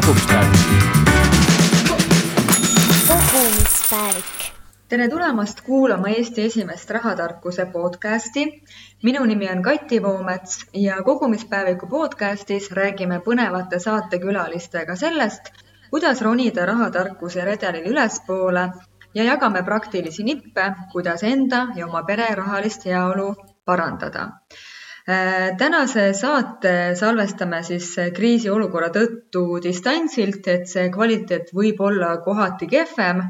kogumispäevik. kogumispäevik. tere tulemast kuulama Eesti esimest rahatarkuse podcasti. minu nimi on Kati Voomets ja kogumispäeviku podcastis räägime põnevate saatekülalistega sellest, kuidas ronida rahatarkuse redelil ülespoole ja jagame praktilisi nippe, kuidas enda ja oma pere rahalist heaolu parandada tänase saate salvestame siis kriisiolukorra tõttu distantsilt, et see kvaliteet võib olla kohati kehvem,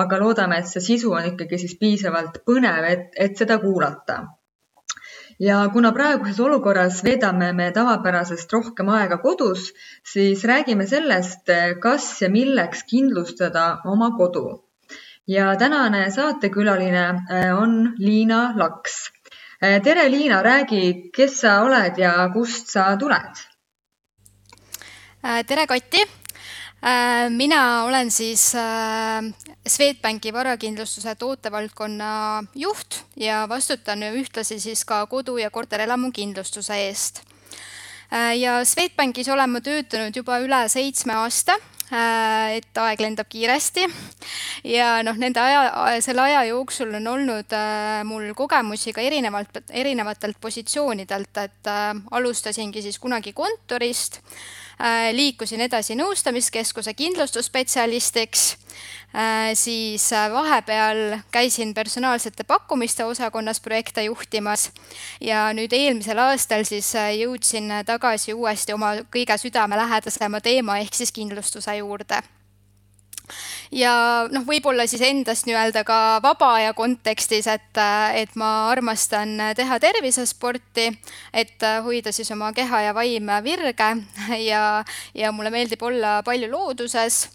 aga loodame, et see sisu on ikkagi siis piisavalt põnev, et, et seda kuulata. ja kuna praeguses olukorras veedame me tavapärasest rohkem aega kodus, siis räägime sellest, kas ja milleks kindlustada oma kodu. ja tänane saatekülaline äh, on Liina Laks tere, Liina, räägi, kes sa oled ja kust sa tuled? Eh, tere, Kati. Eh, mina olen siis Swedbanki varakindlustuse tootevaldkonna juht ja vastutan ühtlasi siis ka kodu- ja korterelamu kindlustuse eest. ja Swedbankis olen ma töötanud juba üle seitsme aasta et aeg lendab kiiresti. Ja noh, nende aja, selle aja jooksul on olnud äh, mul kogemusi ka erinevalt, erinevatelt positsioonidelt, et äh, alustasingi siis kunagi kontorist, liikusin edasi nõustamiskeskuse kindlustusspetsialistiks. Äh, siis äh, vahepeal käisin personaalsete pakkumiste osakonnas projekte juhtimas. Ja nüüd eelmisel aastal siis äh, jõudsin tagasi uuesti oma kõige südamelähedasema teema ehk siis kindlustuse juurde ja noh, võib-olla siis endast nii-öelda ka vaba aja kontekstis, et, et ma armastan teha tervisesporti, et hoida siis oma keha ja vaim virge. Ja, ja mulle meeldib olla palju looduses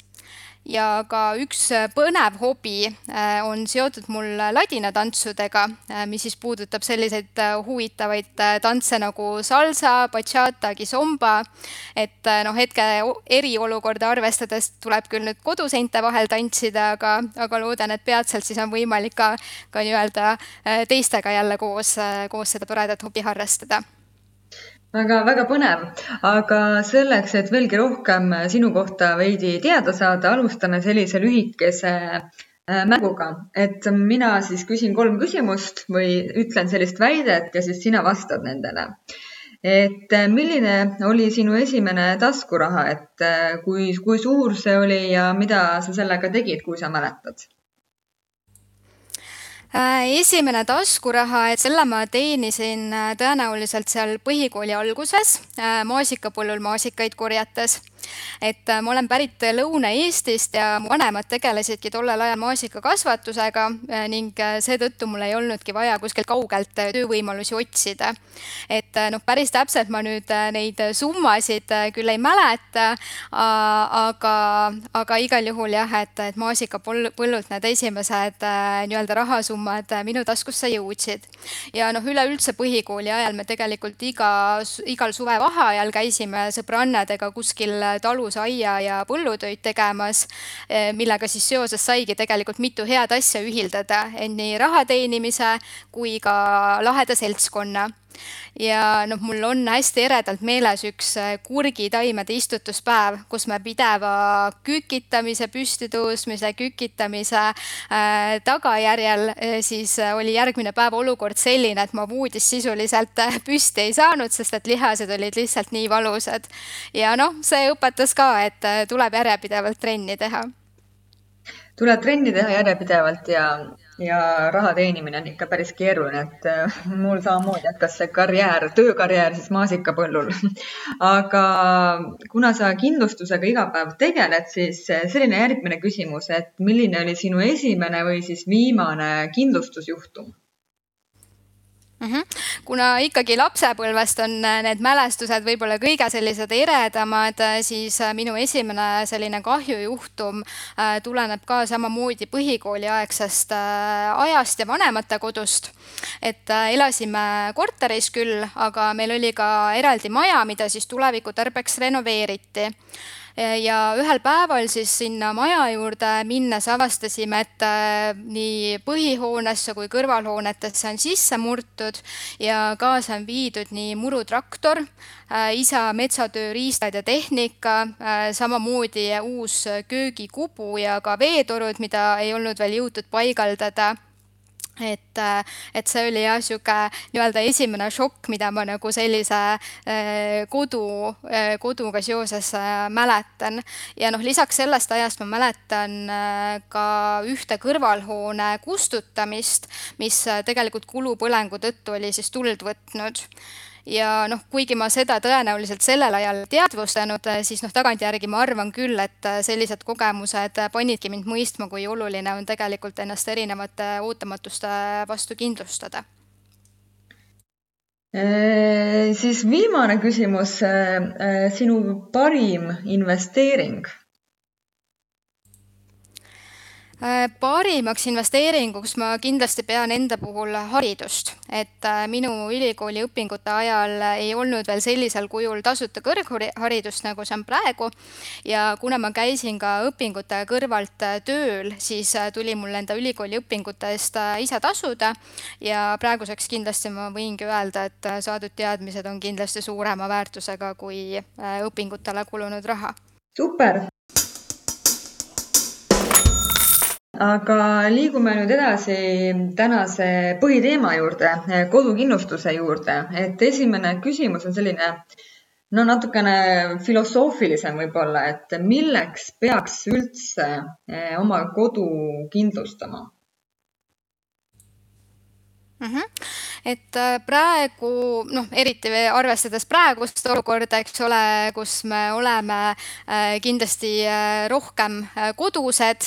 ja ka üks äh, põnev hobi äh, on seotud mul ladinatantsudega, äh, mis siis puudutab selliseid huvitavaid tantse nagu salsa, bachata, kizomba. et noh, hetke eriolukorda arvestades tuleb küll nüüd koduseinte vahel tantsida, aga, aga loodan, et peatselt siis on võimalik ka, ka nii-öelda teistega jälle koos, koos seda toredat hobi harrastada väga-väga põnev, aga selleks, et veelgi rohkem sinu kohta veidi teada saada, alustame sellise lühikese äh, mänguga, et mina siis küsin kolm küsimust või ütlen sellist väidet ja siis sina vastad nendele. et äh, milline oli sinu esimene taskuraha, et äh, kui, kui suur see oli ja mida sa sellega tegid, kui sa mäletad? Äh, esimene taskuraha, et selle ma teenisin äh, tõenäoliselt seal põhikooli alguses äh, maasikapõllul maasikaid korjates et äh, ma olen pärit Lõuna-Eestist ja mu vanemad tegelesidki tollel ajal maasikakasvatusega äh, ning äh, seetõttu mul ei olnudki vaja kuskilt kaugelt töövõimalusi otsida. et noh, päris täpselt ma nüüd neid summasid küll ei mäleta, aga, aga igal juhul jah, et, et maasikapõllult need esimesed nii-öelda rahasummad minu taskusse jõudsid. ja noh, üleüldse põhikooli ajal me tegelikult iga, igal suvevaheajal käisime sõbrannadega kuskil talus aia ja põllutöid tegemas, eh, millega siis seoses saigi tegelikult mitu head asja ühildada, et nii raha teenimise kui ka laheda seltskonna ja noh, mul on hästi eredalt meeles üks äh, kurgitaimede istutuspäev, kus me pideva kükitamise, püstituõusmise, kükitamise äh, tagajärjel äh, siis äh, oli järgmine päev olukord selline, et ma voodis sisuliselt püsti ei saanud, sest et lihased olid lihtsalt nii valusad. ja noh, see õpetas ka, et tuleb järjepidevalt trenni teha tuleb trenni teha järjepidevalt ja, ja raha teenimine on ikka päris keeruline, et äh, mul samamoodi hakkas see karjäär, töökarjäär siis maasikapõllul. aga kuna sa kindlustusega iga päev tegeled, siis selline järgmine küsimus, et milline oli sinu esimene või siis viimane kindlustusjuhtum? Mm. -hmm. kuna ikkagi lapsepõlvest on äh, need mälestused võib-olla kõige sellised eredamad, äh, siis äh, minu esimene selline kahjujuhtum tuleneb ka samamoodi põhikooliaegsest ajast ja vanematekodust. et elasime korteris küll, aga meil oli ka eraldi maja, mida siis tuleviku tarbeks renoveeriti ja ühel päeval siis sinna maja juurde minnes avastasime, et äh, nii põhihoonesse kui kõrvalhoonetesse on sisse murtud ja kaasa on viidud nii murutraktor, äh, isa metsatööriistad ja tehnika, samamoodi uus köögikubu ja ka veetorud, mida ei olnud veel jõutud paigaldada et, äh, et see oli jah, niisugune nii-öelda esimene šokk, mida ma nagu sellise äh, kodu, äh, koduga seoses mäletan. ja noh, lisaks sellest ajast ma mäletan ka ühte kõrvalhoone kustutamist, mis tegelikult kulupõlengu tõttu oli siis tuld võtnud ja noh, kuigi ma seda tõenäoliselt sellel ajal teadvustanud, eh, siis noh, tagantjärgi ma arvan küll, et eh, sellised kogemused panidki mind mõistma, kui oluline on tegelikult ennast erinevate ootamatuste vastu kindlustada e,. siis viimane küsimus e,, sinu parim investeering Äh, parimaks investeeringuks ma kindlasti pean enda puhul haridust, et äh, minu ülikooli õpingute ajal ei olnud veel sellisel kujul tasuta kõrgharidust, nagu see on praegu. ja kuna ma käisin ka õpingute kõrvalt äh, tööl, siis tuli mul enda ülikooli õpingute eest ise tasuda ja praeguseks kindlasti ma võingi öelda, et saadud teadmised on kindlasti suurema väärtusega kui õpingutele kulunud raha. super, aga liigume nüüd edasi tänase põhiteema juurde, kodukindlustuse juurde, et esimene küsimus on selline no natukene filosoofilisem võib-olla, et milleks peaks üldse eh, oma kodu kindlustama mm? -hmm et äh, praegu noh, eriti arvestades praegust olukorda, eks ole, kus me oleme äh, kindlasti äh, rohkem kodused,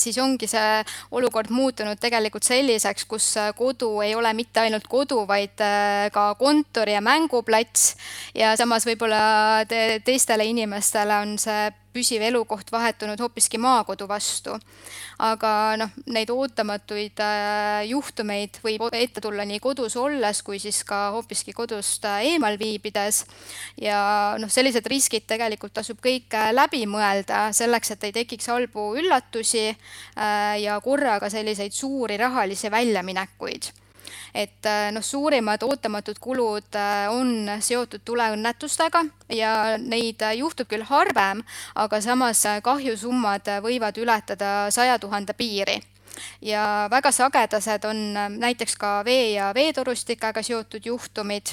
siis ongi see olukord muutunud tegelikult selliseks, kus kodu ei ole mitte ainult kodu, vaid ka kontor ja mänguplats ja samas võib-olla te teistele inimestele on see püsiv elukoht vahetunud hoopiski maakodu vastu. aga noh, neid ootamatuid äh, juhtumeid võib ette tulla nii kodus olles kui siis ka hoopiski kodust äh, eemal viibides. ja noh, sellised riskid tegelikult tasub kõik äh, läbi mõelda selleks, et ei tekiks halbu üllatusi ja korraga selliseid suuri rahalisi väljaminekuid et äh, noh, suurimad ootamatud kulud äh, on seotud tuleõnnetustega ja neid äh, juhtub küll harvem, aga samas kahjusummad võivad ületada saja tuhande piiri. Ja väga sagedased on näiteks ka vee ja veetorustikega seotud juhtumid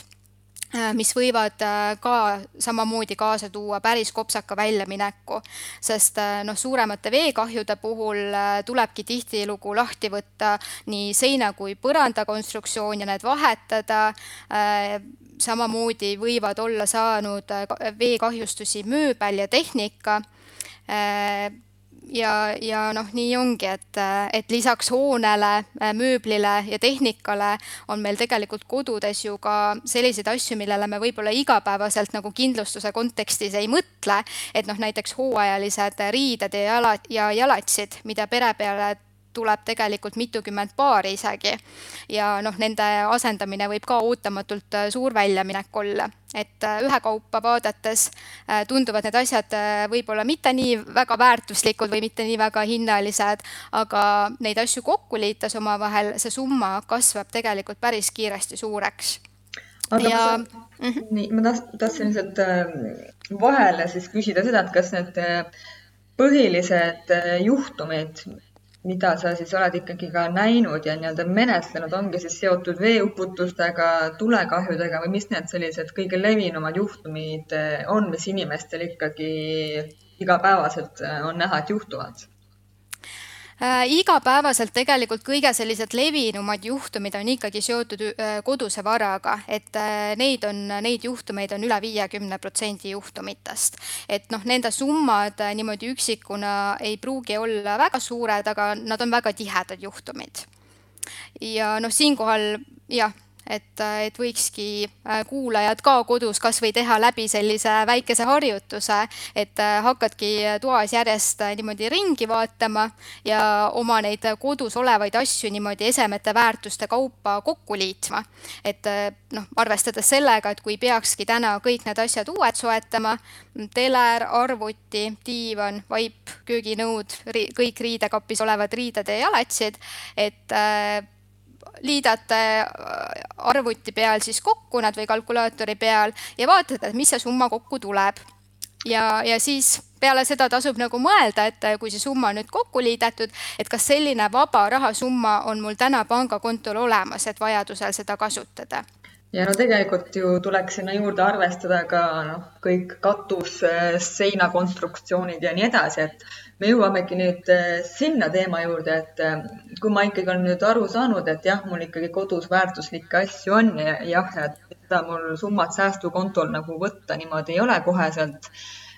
mis võivad äh, ka samamoodi kaasa tuua päris kopsaka väljamineku, sest äh, noh, suuremate veekahjude puhul tulebki tihtilugu lahti võtta nii seina kui põranda konstruktsioon ja need vahetada. samamoodi võivad olla saanud veekahjustusi mööbel ja tehnika ja, ja noh, nii ongi, et, et lisaks hoonele, mööblile ja tehnikale on meil tegelikult kodudes ju ka selliseid asju, millele me võib-olla igapäevaselt nagu kindlustuse kontekstis ei mõtle. et noh, näiteks hooajalised riided ja jala ja jalatsid, mida pere peale tuleb tegelikult mitukümmend paari isegi. ja noh, nende asendamine võib ka ootamatult äh, suur väljaminek olla, et äh, ühekaupa vaadates äh, tunduvad need asjad võib-olla mitte nii väga väärtuslikud või mitte nii väga hinnalised, aga neid asju kokku liites omavahel, see summa kasvab tegelikult päris kiiresti suureks. aga ja... ma, mm -hmm. nii, ma tahtsin, tahtsin lihtsalt vahele siis küsida seda, et kas need põhilised juhtumid, mida sa siis oled ikkagi ka näinud ja nii-öelda menetlenud, ongi siis seotud veeuputustega, tulekahjudega või mis need sellised kõige levinumad juhtumid eh, on, mis inimestel ikkagi igapäevaselt eh, on näha, et juhtuvad? Äh, igapäevaselt tegelikult kõige sellised levinumad juhtumid on ikkagi seotud äh, koduse varaga, et äh, neid on, neid juhtumeid on üle viiekümne protsendi juhtumitest. et noh, nende summad niimoodi üksikuna ei pruugi olla väga suured, aga nad on väga tihedad juhtumid. ja noh, siinkohal jah et, et võikski äh, kuulajad ka kodus kas või teha läbi sellise väikese harjutuse, et äh, hakkadki toas järjest äh, niimoodi ringi vaatama ja oma neid kodus olevaid asju niimoodi esemete väärtuste kaupa kokku liitma. et noh, arvestades sellega, et kui peakski täna kõik need asjad uued soetama, teler, arvuti, diivan, vaip, kööginõud, kõik riidekapis olevad riided ja jalatsid, et liidate äh, arvuti peal siis kokku nad või kalkulaatori peal ja vaatate, et mis see summa kokku tuleb. ja, ja siis peale seda tasub nagu mõelda, et kui see summa on nüüd kokku liidetud, et kas selline vaba rahasumma on mul täna pangakontol olemas, et vajadusel seda kasutada ja no tegelikult ju tuleks sinna juurde arvestada ka noh, kõik katus, seinakonstruktsioonid ja nii edasi, et me jõuamegi nüüd eh, sinna teema juurde, et eh, kui ma ikkagi olen nüüd aru saanud, et jah, mul ikkagi kodus väärtuslikke asju on ja jah, et seda mul summat säästukontol nagu võtta niimoodi ei ole koheselt.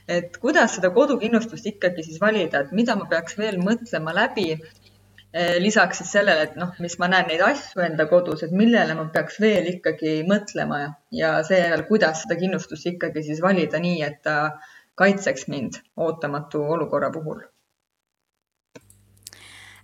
et kuidas seda kodukindlustust ikkagi siis valida, et mida ma peaks veel mõtlema läbi Eh, lisaks siis sellele, et noh, mis ma näen neid asju enda kodus, et millele ma peaks veel ikkagi mõtlema ja, ja seejärel, kuidas seda kindlustust ikkagi siis valida nii, et ta kaitseks mind ootamatu olukorra puhul Äh,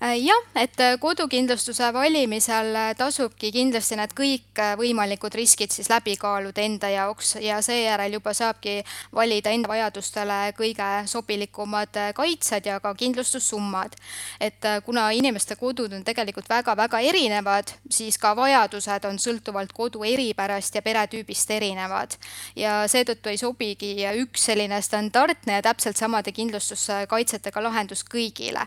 jah, et äh, kodukindlustuse valimisel äh, tasubki kindlasti need kõikvõimalikud riskid siis läbi kaaluda enda jaoks ja seejärel juba saabki valida enda vajadustele kõige sobilikumad kaitsed ja ka kindlustussummad. et kuna inimeste kodud on tegelikult väga-väga erinevad, siis ka vajadused on sõltuvalt kodu eripärast ja peretüübist erinevad. ja seetõttu ei sobigi üks selline standardne ja täpselt samade kindlustuskaitsetega lahendus kõigile.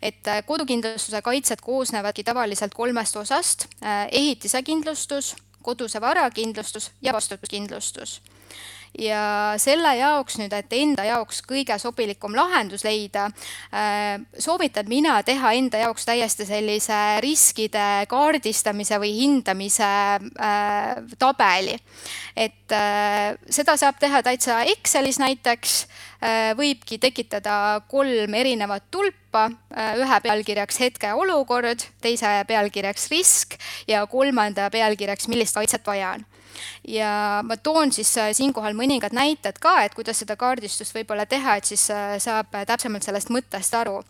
et kodu varakindlustuse kaitsed koosnevadki tavaliselt kolmest osast, äh, ehitise kindlustus, koduse varakindlustus ja vastutuskindlustus ja selle jaoks nüüd, et enda jaoks kõige sobilikum lahendus leida, äh, soovitan mina teha enda jaoks täiesti sellise riskide kaardistamise või hindamise äh, tabeli. et äh, seda saab teha täitsa Excelis näiteks, võibki tekitada kolm erinevat tulpa, ühe pealkirjaks hetkeolukord, teise pealkirjaks risk ja kolmanda pealkirjaks, millist kaitset vaja on ja ma toon siis äh, siinkohal mõningad näited ka, et kuidas seda kaardistust võib-olla teha, et siis äh, saab täpsemalt sellest mõttest aru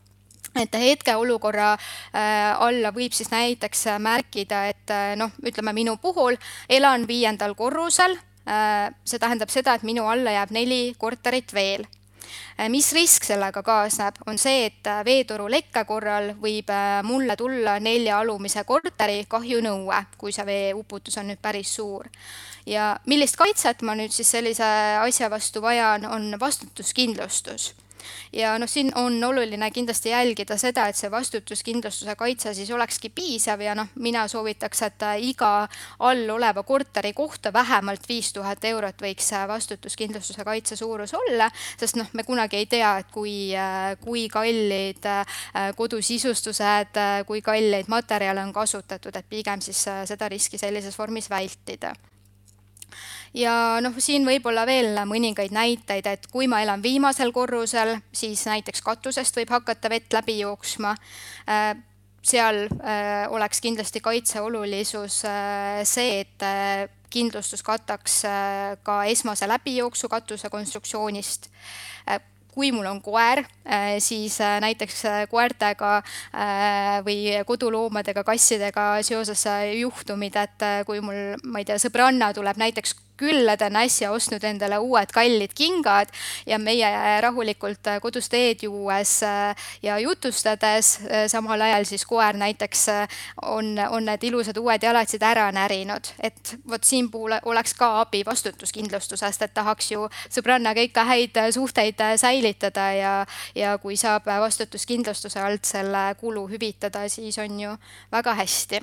et hetkeolukorra äh, alla võib siis näiteks märkida, et noh, ütleme minu puhul elan viiendal korrusel äh,. see tähendab seda, et minu alla jääb neli korterit veel mis risk sellega kaasneb, on see, et veetoru lekke korral võib mulle tulla nelja alumise korteri kahjunõue, kui see veeuputus on nüüd päris suur. Ja millist kaitset ma nüüd siis sellise asja vastu vajan, on vastutuskindlustus ja noh, siin on oluline kindlasti jälgida seda, et see vastutuskindlustuse kaitse siis olekski piisav ja noh, mina soovitaks, et iga all oleva korteri kohta vähemalt viis tuhat eurot võiks vastutuskindlustuse kaitse suurus olla, sest noh, me kunagi ei tea, et kui, kui kallid kodusistustused, kui kalleid materjale on kasutatud, et pigem siis seda riski sellises vormis vältida ja noh, siin võib-olla veel mõningaid näiteid, et kui ma elan viimasel korrusel, siis näiteks katusest võib hakata vett läbi jooksma. Äh, seal äh, oleks kindlasti kaitse olulisus äh, see, et kindlustus kataks ka esmase läbijooksu katuse konstruktsioonist kui mul on koer, siis näiteks koertega või koduloomadega, kassidega seoses juhtumid, et kui mul, ma ei tea, sõbranna tuleb näiteks külla, ta on äsja ostnud endale uued kallid kingad ja meie rahulikult kodus teed juues äh, ja jutustades, äh, samal ajal siis koer näiteks äh, on, on need ilusad uued jalatsid ära närinud, et vot siin puhul oleks ka abi vastutuskindlustusest, et tahaks ju sõbrannaga ikka häid suhteid säilitada ja, ja kui saab vastutuskindlustuse alt selle kulu hüvitada, siis on ju väga hästi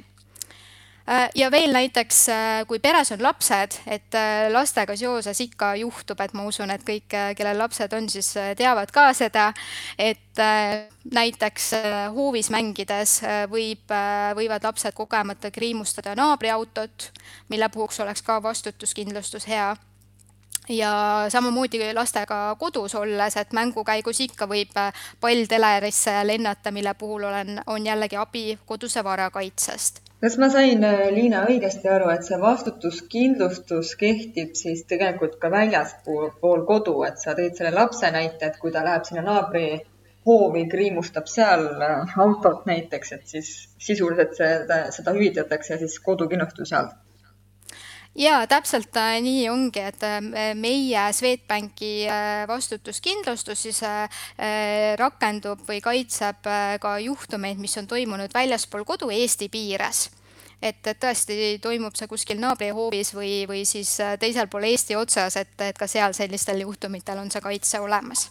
ja veel näiteks, äh, kui peres on lapsed, et äh, lastega seoses ikka juhtub, et ma usun, et kõik, kellel lapsed on, siis teavad ka seda, et näiteks hoovis mängides võib, võivad lapsed kogemata kriimustada naabriautot, mille puhuks oleks ka vastutuskindlustus hea. Ja samamoodi lastega kodus olles, et mängu käigus ikka võib pall telerisse lennata, mille puhul olen, on jällegi abi koduse vara kaitsest kas ma sain, äh, Liina, õigesti aru, et see vastutuskindlustus kehtib siis tegelikult ka väljaspool kodu, et sa tõid selle lapse näite, et kui ta läheb sinna naabri hoovi, kriimustab seal äh, autot näiteks, et siis sisuliselt seda, seda hüvitatakse siis kodukindlustuse alt jaa, täpselt äh, nii ongi, et meie Swedbanki vastutuskindlustus siis rakendub või kaitseb ka juhtumeid, mis on toimunud väljaspool kodu Eesti piires. Et, et tõesti toimub see kuskil naabrihoovis või, või siis teisel pool Eesti otsas, et, et ka seal sellistel juhtumitel on see kaitse olemas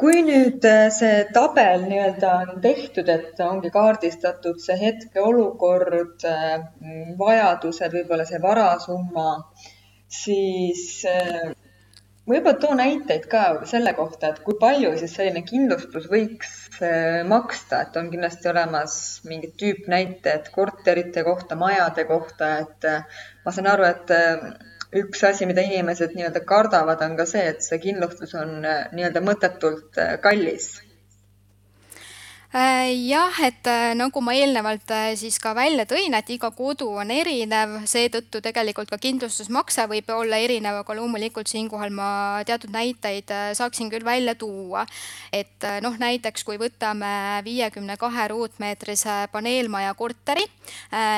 kui nüüd äh, see tabel nii-öelda on tehtud, et ongi kaardistatud see hetkeolukord, äh, vajadused, võib-olla see varasumma, siis äh, võib-olla too näiteid ka selle kohta, et kui palju siis selline kindlustus võiks maksta, et on kindlasti olemas mingid tüüpnäited korterite kohta, majade kohta, et ma saan aru, et üks asi, mida inimesed nii-öelda kardavad, on ka see, et see kindlustus on äh, nii-öelda mõttetult äh, kallis jah, et äh, nagu ma eelnevalt äh, siis ka välja tõin, et iga kodu on erinev, seetõttu tegelikult ka kindlustusmakse võib olla erinev, aga loomulikult siinkohal ma teatud näiteid saaksin küll välja tuua. et noh, näiteks kui võtame viiekümne kahe ruutmeetrise paneelmaja korteri,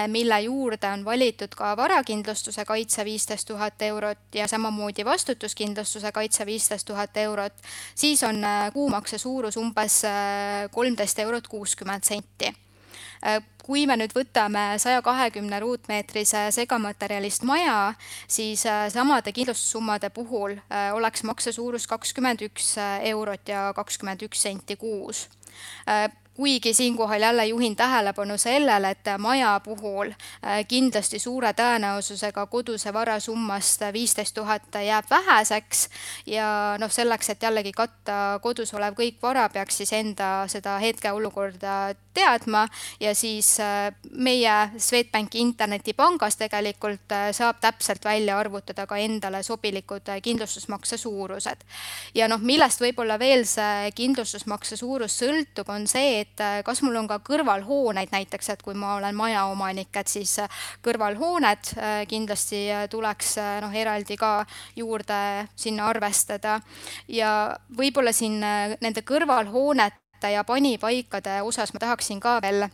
mille juurde on valitud ka varakindlustuse kaitse viisteist tuhat eurot ja samamoodi vastutuskindlustuse kaitse viisteist tuhat eurot, siis on kuumakse suurus umbes kolmteist eurot eurot kuuskümmend senti. Äh, kui me nüüd võtame saja kahekümne ruutmeetrise segamaterjalist maja, siis äh, samade kindlustussummade puhul äh, oleks makse suurus kakskümmend üks eurot ja kakskümmend üks senti kuus kuigi siinkohal jälle juhin tähelepanu sellele, et maja puhul äh, kindlasti suure tõenäosusega koduse vara summast viisteist tuhat jääb väheseks ja noh, selleks, et jällegi katta kodus olev kõik vara, peaks siis enda seda hetkeolukorda teadma ja siis äh, meie Swedbanki internetipangas tegelikult äh, saab täpselt välja arvutada ka endale sobilikud kindlustusmakse suurused. ja noh, millest võib-olla veel see kindlustusmakse suurus sõltub, on see, et et äh, kas mul on ka kõrvalhooneid näiteks, et kui ma olen majaomanik, et siis äh, kõrvalhooned äh, kindlasti tuleks noh, eraldi ka juurde sinna arvestada. Ja võib-olla siin nende kõrvalhoonete ja panipaikade osas ma tahaksin ka veel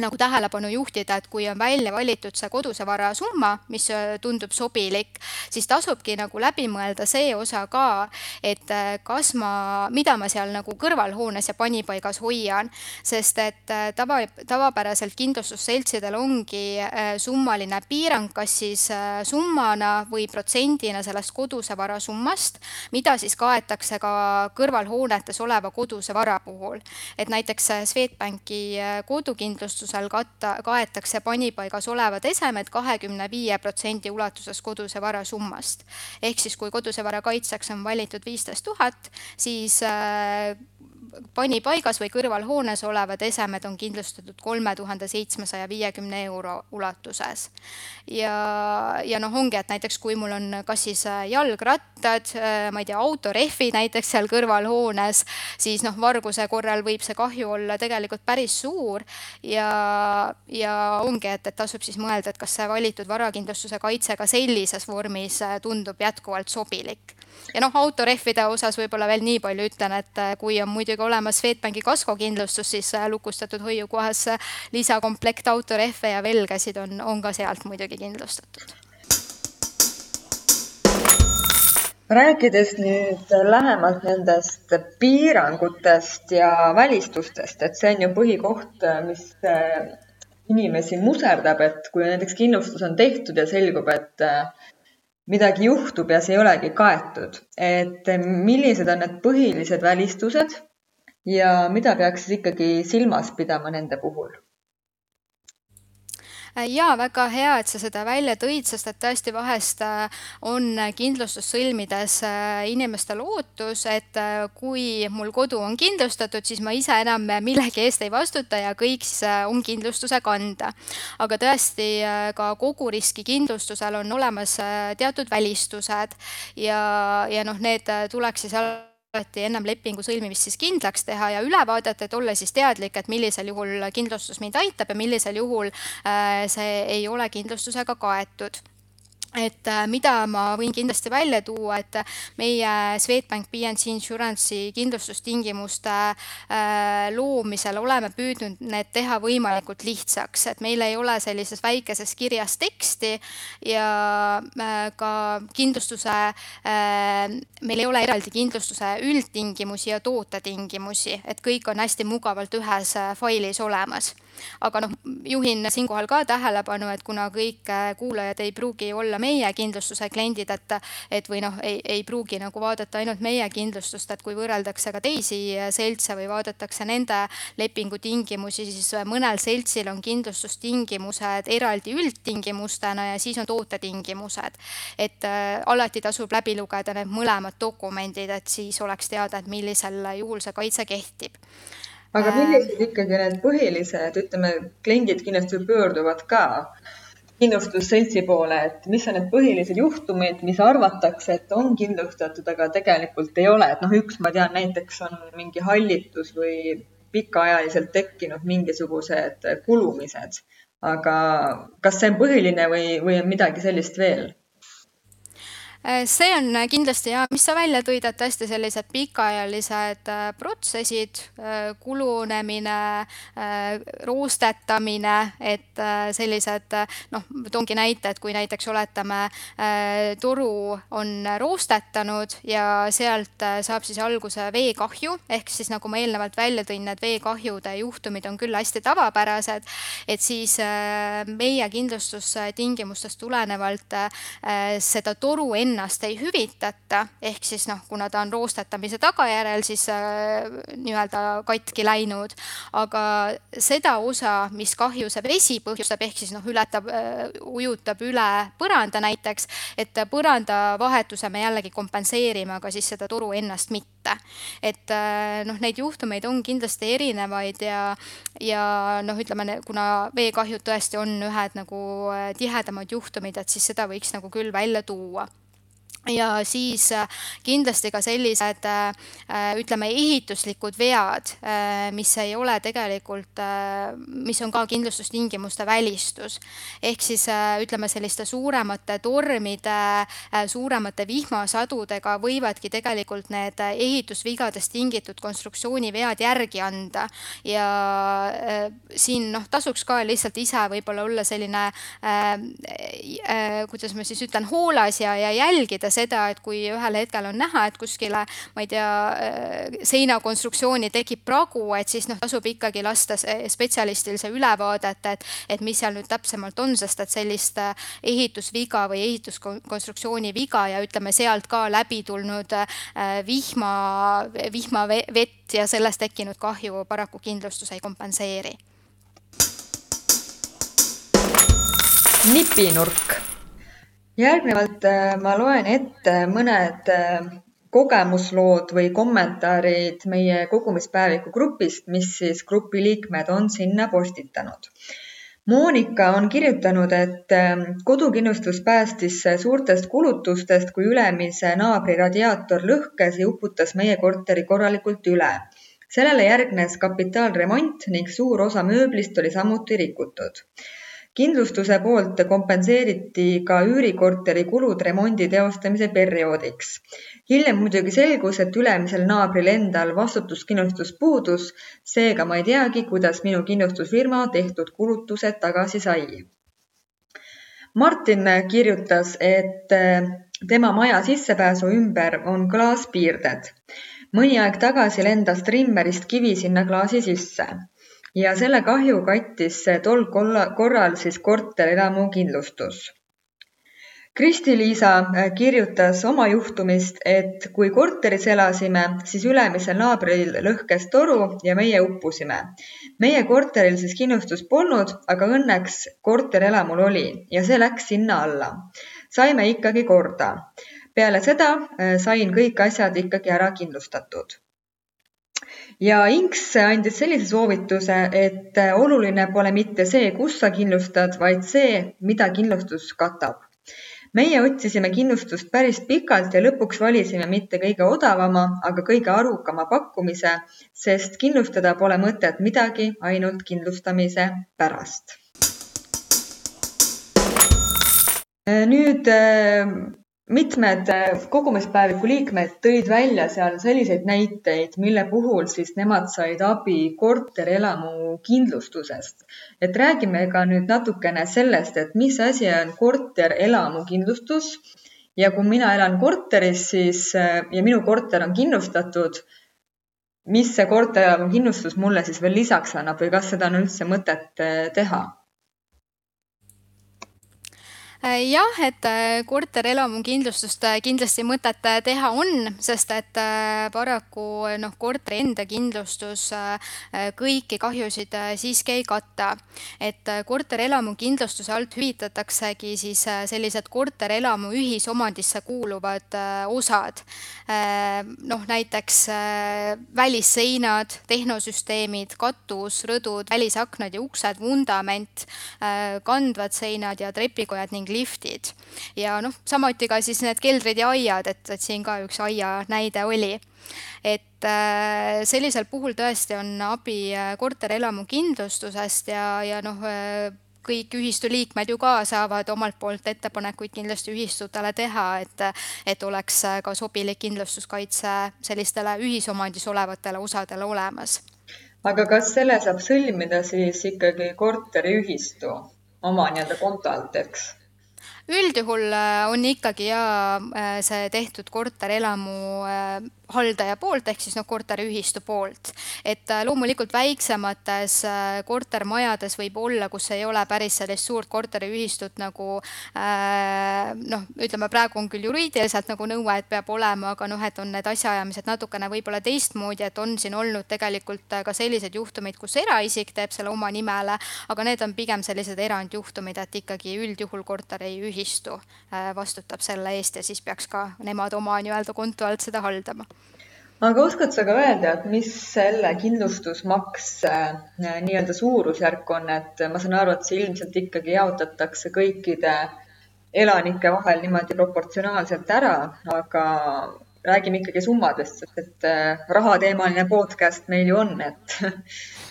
nagu tähelepanu juhtida, et kui on välja valitud see koduse vara summa, mis äh, tundub sobilik, siis tasubki nagu läbi mõelda see osa ka, et äh, kas ma, mida ma seal nagu kõrvalhoones ja panipaigas hoian, sest et äh, tava, tavapäraselt kindlustusseltsidel ongi summaline piirang, kas siis summana või protsendina sellest koduse vara summast, mida siis kaetakse ka kõrvalhoonetes oleva koduse vara puhul. et näiteks Swedbanki kodukindlustus kindlustusel katta, kaetakse panipaigas olevad esemed kahekümne viie protsendi ulatuses koduse vara summast. ehk siis, kui koduse vara kaitseks on valitud viisteist tuhat, siis äh, panipaigas või kõrvalhoones olevad esemed on kindlustatud kolme tuhande seitsmesaja viiekümne euro ulatuses. ja, ja noh, ongi, et näiteks kui mul on kas siis äh, jalgrattad, äh, ma ei tea, autorehvid näiteks seal kõrvalhoones, siis noh, varguse korral võib see kahju olla tegelikult päris suur ja, ja ongi, et, et tasub siis mõelda, et kas see valitud varakindlustuse kaitse ka sellises vormis äh, tundub jätkuvalt sobilik ja noh, autorehvide osas võib-olla veel nii palju ütlen, et äh, kui on muidugi olemas Swedbanki kaskokindlustus, siis äh, lukustatud hoiukohas äh, lisakomplekt autorehve ja velgasid on, on ka sealt muidugi kindlustatud. Rääkides nüüd lähemalt nendest piirangutest ja välistustest, et see on ju põhikoht, mis inimesi muserdab, et kui näiteks kindlustus on tehtud ja selgub, et midagi juhtub ja see ei olegi kaetud, et millised on need põhilised välistused ja mida peaks siis ikkagi silmas pidama nende puhul? Äh, jaa, väga hea, et sa seda välja tõid, sest et tõesti vahest äh, on kindlustust sõlmides äh, inimestel ootus, et kui mul kodu on kindlustatud, siis ma ise enam millegi eest ei vastuta ja kõik siis on kindlustuse kanda. aga tõesti ka koguriski kindlustusel on olemas teatud välistused ja, ja noh, need tuleks siis alati ennem lepingu sõlmimist siis kindlaks teha ja üle vaadata, et olla siis teadlik, et millisel juhul kindlustus mind aitab ja millisel juhul äh, see ei ole kindlustusega kaetud et äh, mida ma võin kindlasti välja tuua, et meie Swedbank PNC Insurance'i kindlustustingimuste äh, loomisel oleme püüdnud need teha võimalikult lihtsaks, et meil ei ole sellises väikeses kirjas teksti ja äh, ka kindlustuse, meil ei ole eraldi kindlustuse üldtingimusi ja tootetingimusi, et kõik on hästi mugavalt ühes failis olemas aga noh, juhin siinkohal ka tähelepanu, et kuna kõik kuulajad ei pruugi olla meie kindlustuse kliendid, et, et või noh, ei, ei pruugi nagu vaadata ainult meie kindlustust, et kui võrreldakse ka teisi seltse või vaadatakse nende lepingutingimusi, siis mõnel seltsil on kindlustustingimused eraldi üldtingimustena ja siis on tootetingimused. et äh, alati tasub läbi lugeda need mõlemad dokumendid, et siis oleks teada, et millisel juhul see kaitse kehtib aga äh. millised ikkagi need põhilised, ütleme, kliendid kindlasti pöörduvad ka kindlustusseltsi poole, et mis on need põhilised juhtumid, mis arvatakse, et on kindlustatud, aga tegelikult ei ole, et noh, üks ma tean näiteks on mingi hallitus või pikaajaliselt tekkinud mingisugused kulumised, aga kas see on põhiline või, või on midagi sellist veel? Äh, see on kindlasti hea, mis sa välja tõid, et hästi sellised pikaajalised äh, protsessid, äh, kulunemine, roostetamine, et sellised noh, toongi näite, et kui näiteks oletame, toru on roostetanud ja sealt saab siis alguse veekahju, ehk siis nagu ma eelnevalt välja tõin, need veekahjude juhtumid on küll hästi tavapärased, et siis meie kindlustustingimustest tulenevalt seda toru enne ennast ei hüvitata, ehk siis noh, kuna ta on roostetamise tagajärjel siis äh, nii-öelda katki läinud, aga seda osa, mis kahju see vesi põhjustab, ehk siis noh, ületab äh,, ujutab üle põranda näiteks, et põranda vahetuse me jällegi kompenseerime, aga siis seda toru ennast mitte. Et äh, noh, neid juhtumeid on kindlasti erinevaid ja, ja noh, ütleme, kuna veekahjud tõesti on ühed nagu äh, tihedamad juhtumid, et siis seda võiks nagu küll välja tuua ja siis äh, kindlasti ka sellised äh, äh, ütleme, ehituslikud vead, mis ei ole tegelikult, mis on ka kindlustustingimuste välistus. ehk siis ütleme, selliste suuremate tormide, suuremate vihmasadudega võivadki tegelikult need ehitusvigadest tingitud konstruktsioonivead järgi anda ja siin noh, tasuks ka lihtsalt ise võib-olla olla selline äh,, äh, kuidas ma siis ütlen, hoolas ja, ja jälgida seda, et kui ühel hetkel on näha, et kuskile, ma ei tea, äh, seinakonstruktsiooni tekib pragu, et siis noh, tasub ikkagi lasta spetsialistil see üle vaadata, et, et mis seal nüüd täpsemalt on, sest et sellist äh, ehitusviga või ehituskonstruktsiooni viga ja ütleme sealt ka läbi tulnud äh, vihma, vihmavett ja sellest tekkinud kahju paraku kindlustus ei kompenseeri. Nipinurk järgnevalt äh, ma loen ette mõned äh, kogemuslood või kommentaarid meie kogumispäeviku grupist, mis siis grupi liikmed on sinna postitanud. Monika on kirjutanud, et äh, kodukindlustus päästis suurtest kulutustest, kui ülemise naabri radiaator lõhkes ja uputas meie korteri korralikult üle. sellele järgnes kapitaalremont ning suur osa mööblist oli samuti rikutud kindlustuse poolt kompenseeriti ka üürikorteri kulud remondi teostamise perioodiks. hiljem muidugi selgus, et ülemisel naabril endal vastutuskindlustus puudus, seega ma ei teagi, kuidas minu kindlustusfirma tehtud kulutused tagasi sai. Martin kirjutas, et eh, tema maja sissepääsu ümber on klaaspiirded. mõni aeg tagasi lendas trimmerist kivi sinna klaasi sisse ja selle kahju kattis tol korral siis korterelamu kindlustus. Kristi-Liisa äh, kirjutas oma juhtumist, et kui korteris elasime, siis ülemisel naabril lõhkes toru ja meie uppusime. meie korteril siis kindlustust polnud, aga õnneks korterelamul oli ja see läks sinna alla. saime ikkagi korda. peale seda äh, sain kõik asjad ikkagi ära kindlustatud ja Inks andis sellise soovituse, et oluline pole mitte see, kus sa kindlustad, vaid see, mida kindlustus katab. meie otsisime kindlustust päris pikalt ja lõpuks valisime mitte kõige odavama, aga kõige arukama pakkumise, sest kindlustada pole mõtet midagi ainult kindlustamise pärast. nüüd mitmed äh, kogumispäeviku liikmed tõid välja seal selliseid näiteid, mille puhul siis nemad said abi korterelamu kindlustusest. et räägime ka nüüd natukene sellest, et mis asi on korterelamu kindlustus ja kui mina elan korteris, siis äh, ja minu korter on kindlustatud, mis see korterelamu kindlustus mulle siis veel lisaks annab või kas seda on üldse mõtet äh, teha jah, et äh, korterelamu kindlustust äh, kindlasti mõtet teha on, sest et paraku noh, korteri enda kindlustus kõiki kahjusid siiski ei kata. et korterelamu kindlustuse alt hüvitataksegi siis sellised korterelamu ühisomandisse kuuluvad osad. noh, näiteks välisseinad, tehnosüsteemid, katus, rõdud, välisaknad ja uksed, vundament, kandvad seinad ja trepikojad ning liftid. ja noh, samuti ka siis need keldrid ja aiad, et, et siin ka üks aia näide oli. et äh, sellisel puhul tõesti on abi äh, korterelamu kindlustusest ja, ja noh äh,, kõik ühistu liikmed ju ka saavad omalt poolt ettepanekuid kindlasti ühistutele teha, et, et oleks ka sobilik kindlustuskaitse sellistele ühisomandis olevatele osadele olemas. aga kas selle saab sõlmida siis ikkagi korteriühistu oma nii-öelda konto alt, eks? Üldjuhul äh, on ikkagi ja äh, see tehtud korterelamu äh, haldaja poolt ehk siis noh, korteriühistu poolt. et loomulikult väiksemates kortermajades võib olla, kus ei ole päris sellist suurt korteriühistut nagu noh, ütleme praegu on küll juriidiliselt nagu nõue, et peab olema, aga noh, et on need asjaajamised natukene võib-olla teistmoodi, et on siin olnud tegelikult ka selliseid juhtumeid, kus eraisik teeb selle oma nimele, aga need on pigem sellised erandjuhtumid, et ikkagi üldjuhul korteriühistu vastutab selle eest ja siis peaks ka nemad oma nii-öelda konto alt seda haldama. Aga oskad sa ka öelda, et mis selle kindlustusmaks äh, nii-öelda suurusjärk on, et ma saan aru, et see ilmselt ikkagi jaotatakse kõikide elanike vahel niimoodi proportsionaalselt ära, aga räägime ikkagi summadest, sest et äh, rahateemaline podcast meil ju on, et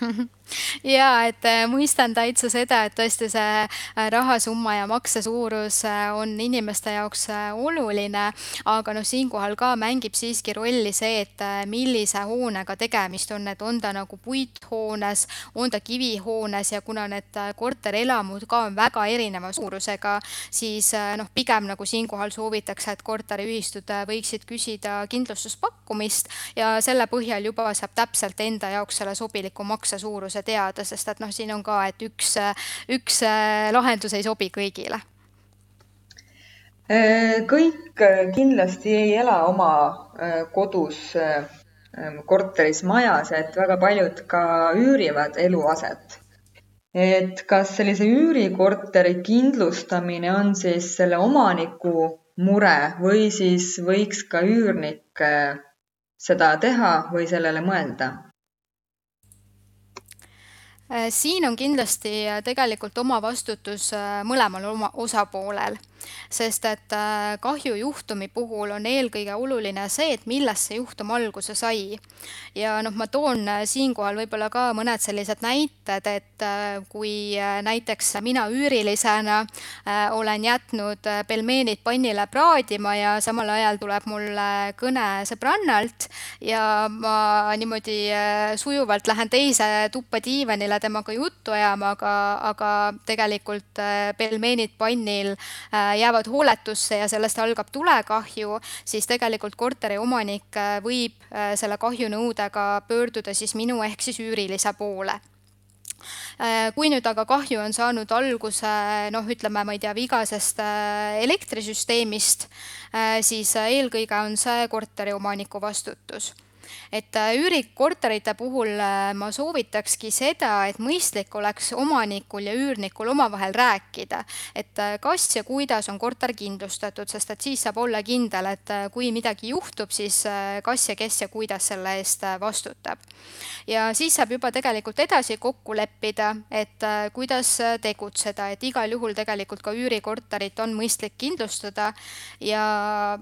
ja et äh, mõistan täitsa seda, et tõesti see äh, rahasumma ja makse suurus on inimeste jaoks oluline, aga noh, siinkohal ka mängib siiski rolli see, et millise hoonega tegemist on, et on ta nagu puithoones, on ta kivihoones ja kuna need korterelamud ka on väga erineva suurusega, siis noh, pigem nagu siinkohal soovitakse, et korteriühistud võiksid küsida kindlustuspakkumist ja selle põhjal juba saab täpselt enda jaoks selle sobiliku makse suuruse teada, sest et noh, siin on ka, et üks, üks äh, lahendus ei sobi kõigile äh, kõik kindlasti ei ela oma äh, kodus, korteris, majas, et väga paljud ka üürivad eluaset. et kas sellise üürikorteri kindlustamine on siis selle omaniku mure või siis võiks ka üürnik äh, seda teha või sellele mõelda? Äh, siin on kindlasti äh, tegelikult oma vastutus mõlemal oma osapoolel sest et äh, kahjujuhtumi puhul on eelkõige oluline see, et millest see juhtum alguse sai. ja noh, ma toon äh, siinkohal võib-olla ka mõned sellised näited, et äh, kui näiteks mina üürilisena olen jätnud pelmeenid pannile praadima ja samal ajal tuleb mulle kõne sõbrannalt ja ma niimoodi sujuvalt lähen teise tuppa diivanile temaga juttu ajama, aga, aga tegelikult pelmeenid pannil jäävad hooletusse ja sellest algab tulekahju, siis tegelikult korteriomanik äh, võib äh, selle kahjunõudega pöörduda siis minu ehk siis üürilise poole. Äh, kui nüüd aga kahju on saanud alguse noh, ütleme, ma ei tea, vigasest elektrisüsteemist, siis eelkõige on see korteriomaniku vastutus et äh, üürikorterite puhul äh, ma soovitakski seda, et mõistlik oleks omanikul ja üürnikul omavahel rääkida, et äh, kas ja kuidas on korter kindlustatud, sest et siis saab olla kindel, et kui midagi juhtub, siis kas ja kes ja kuidas selle eest vastutab. ja siis saab juba tegelikult edasi kokku leppida, et kuidas tegutseda, et igal juhul tegelikult ka üürikorterit on mõistlik kindlustada. Ja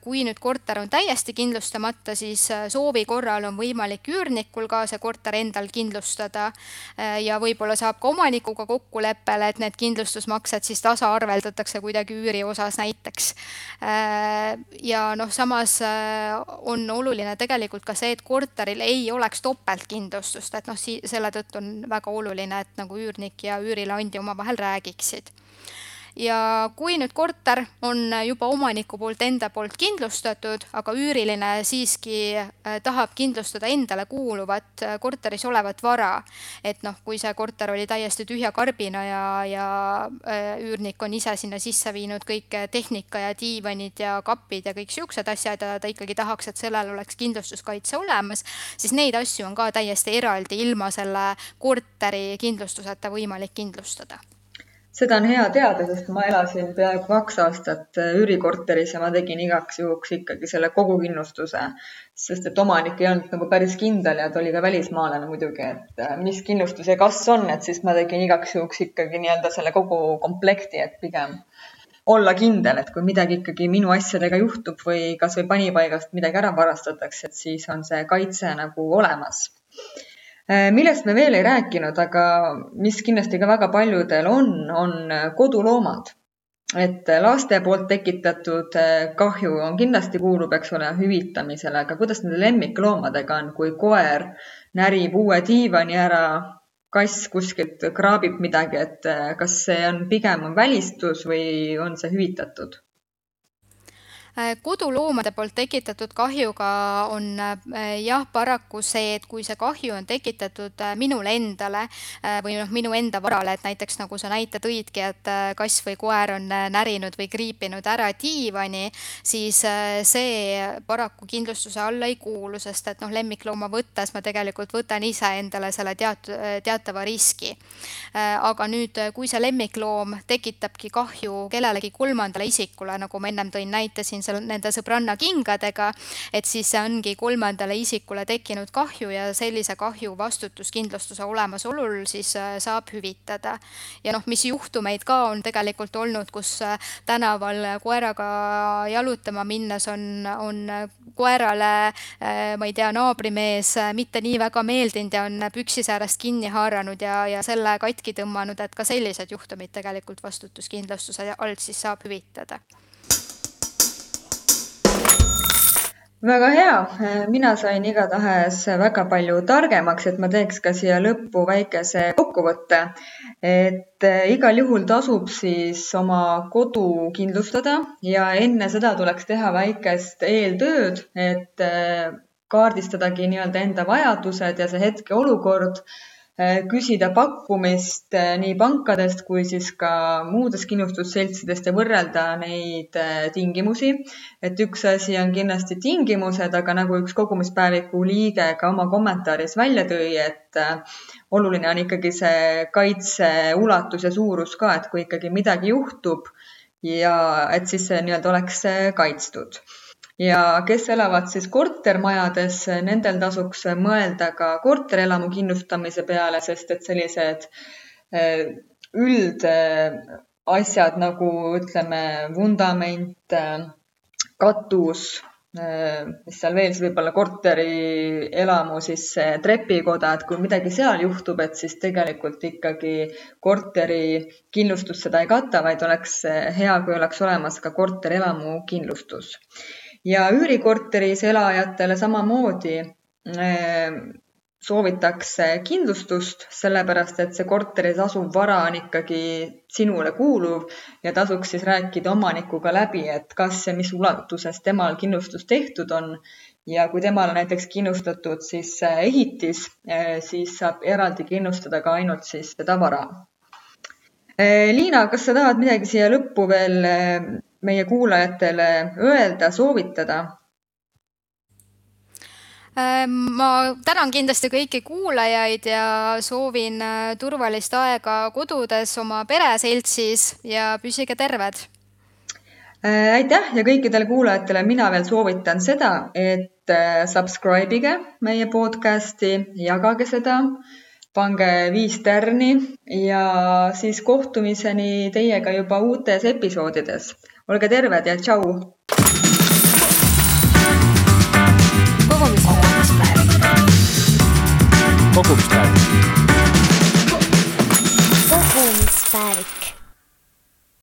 kui nüüd korter on täiesti kindlustamata, siis soovi korral on võimalik üürnikul ka see korter endal kindlustada äh, ja võib-olla saab ka omanikuga kokkuleppele, et need kindlustusmaksed siis tasaarveldatakse kuidagi üüri osas näiteks. Äh, ja noh, samas äh, on oluline tegelikult ka see, et korteril ei oleks topeltkindlustust, et noh, selle tõttu on väga oluline, et nagu üürnik ja üürileandja omavahel räägiksid ja kui nüüd korter on juba omaniku poolt enda poolt kindlustatud, aga üüriline siiski äh, tahab kindlustada endale kuuluvat äh, korteris olevat vara, et noh, kui see korter oli täiesti tühja karbina ja, ja äh, üürnik on ise sinna sisse viinud kõik tehnika ja diivanid ja kapid ja kõik niisugused asjad ja ta ikkagi tahaks, et sellel oleks kindlustuskaitse olemas, siis neid asju on ka täiesti eraldi ilma selle korteri kindlustuseta võimalik kindlustada seda on hea teada, sest ma elasin peaaegu kaks aastat äh, üürikorteris ja ma tegin igaks juhuks ikkagi selle kogukindlustuse, sest et omanik ei olnud nagu päris kindel ja ta oli ka välismaalane muidugi, et äh, mis kindlustus ja kas on, et siis ma tegin igaks juhuks ikkagi nii-öelda selle kogu komplekti, et pigem olla kindel, et kui midagi ikkagi minu asjadega juhtub või kasvõi panipaigast midagi ära varastatakse, et siis on see kaitse nagu olemas millest me veel ei rääkinud, aga mis kindlasti ka väga paljudel on, on koduloomad. et laste poolt tekitatud äh, kahju on kindlasti kuulub, eks ole, hüvitamisele, aga kuidas nende lemmikloomadega on, kui koer närib uue diivani ära, kass kuskilt kraabib midagi, et äh, kas see on pigem on välistus või on see hüvitatud? Äh, koduloomade poolt tekitatud kahjuga on äh, jah, paraku see, et kui see kahju on tekitatud äh, minule endale või noh, minu enda varale, et näiteks nagu sa näite tõidki, et kass või koer on närinud või kriipinud ära diivani, siis see paraku kindlustuse alla ei kuulu, sest et noh, lemmiklooma võttes ma tegelikult võtan ise endale selle teat-, teatava riski. aga nüüd, kui see lemmikloom tekitabki kahju kellelegi kolmandale isikule, nagu ma ennem tõin näite siin seal nende sõbranna kingadega, et siis see ongi kolmandale isikule tekkinud kahju ja sellise kahju vastutuskindlustuse olemasolul siis äh, saab hüvitada. ja noh, mis juhtumeid ka on tegelikult olnud, kus äh, tänaval koeraga jalutama minnes on, on koerale, äh, ma ei tea, naabrimees mitte nii väga meeldinud ja on püksisäärest kinni haaranud ja, ja selle katki tõmmanud, et ka sellised juhtumid tegelikult vastutuskindlustuse alt siis saab hüvitada väga hea, mina sain igatahes väga palju targemaks, et ma teeks ka siia lõppu väikese kokkuvõtte. et eh, igal juhul tasub siis oma kodu kindlustada ja enne seda tuleks teha väikest eeltööd, et eh, kaardistadagi nii-öelda enda vajadused ja see hetkeolukord Äh, küsida pakkumist äh, nii pankadest kui siis ka muudest kindlustusseltsidest ja võrrelda neid äh, tingimusi. et üks asi on kindlasti tingimused, aga nagu üks kogumispäeviku liige ka oma kommentaaris välja tõi, et oluline on ikkagi see kaitse ulatus ja suurus ka, et kui ikkagi midagi juhtub ja et siis see nii-öelda oleks kaitstud ja kes elavad siis kortermajades, nendel tasuks mõelda ka korterelamu kindlustamise peale, sest et sellised eh, üldasjad nagu ütleme, vundament, eh, katus, eh, mis seal veel siis võib-olla korterielamu siis trepikoda, et kui midagi seal juhtub, et siis tegelikult ikkagi korteri kindlustus seda ei kata, vaid oleks hea, kui oleks olemas ka korterelamu kindlustus ja üürikorteris elajatele samamoodi eh, soovitakse kindlustust, sellepärast et see korteris asuv vara on ikkagi sinule kuuluv ja tasuks siis rääkida omanikuga läbi, et kas ja mis ulatuses temal kindlustus tehtud on. ja kui temal on näiteks kindlustatud siis ehitis, eh, siis saab eraldi kindlustada ka ainult siis seda vara. Liina, kas sa tahad midagi siia lõppu veel meie kuulajatele öelda, soovitada? Äh, ma tänan kindlasti kõiki kuulajaid ja soovin äh, turvalist aega kodudes oma pereseltsis ja püsige terved. Äh, aitäh ja kõikidele kuulajatele mina veel soovitan seda, et subscribe ige meie podcasti, jagage seda, pange viis tärni ja siis kohtumiseni teiega juba uutes episoodides. Olge terved ja tšau. kogumispäev. kogumispäev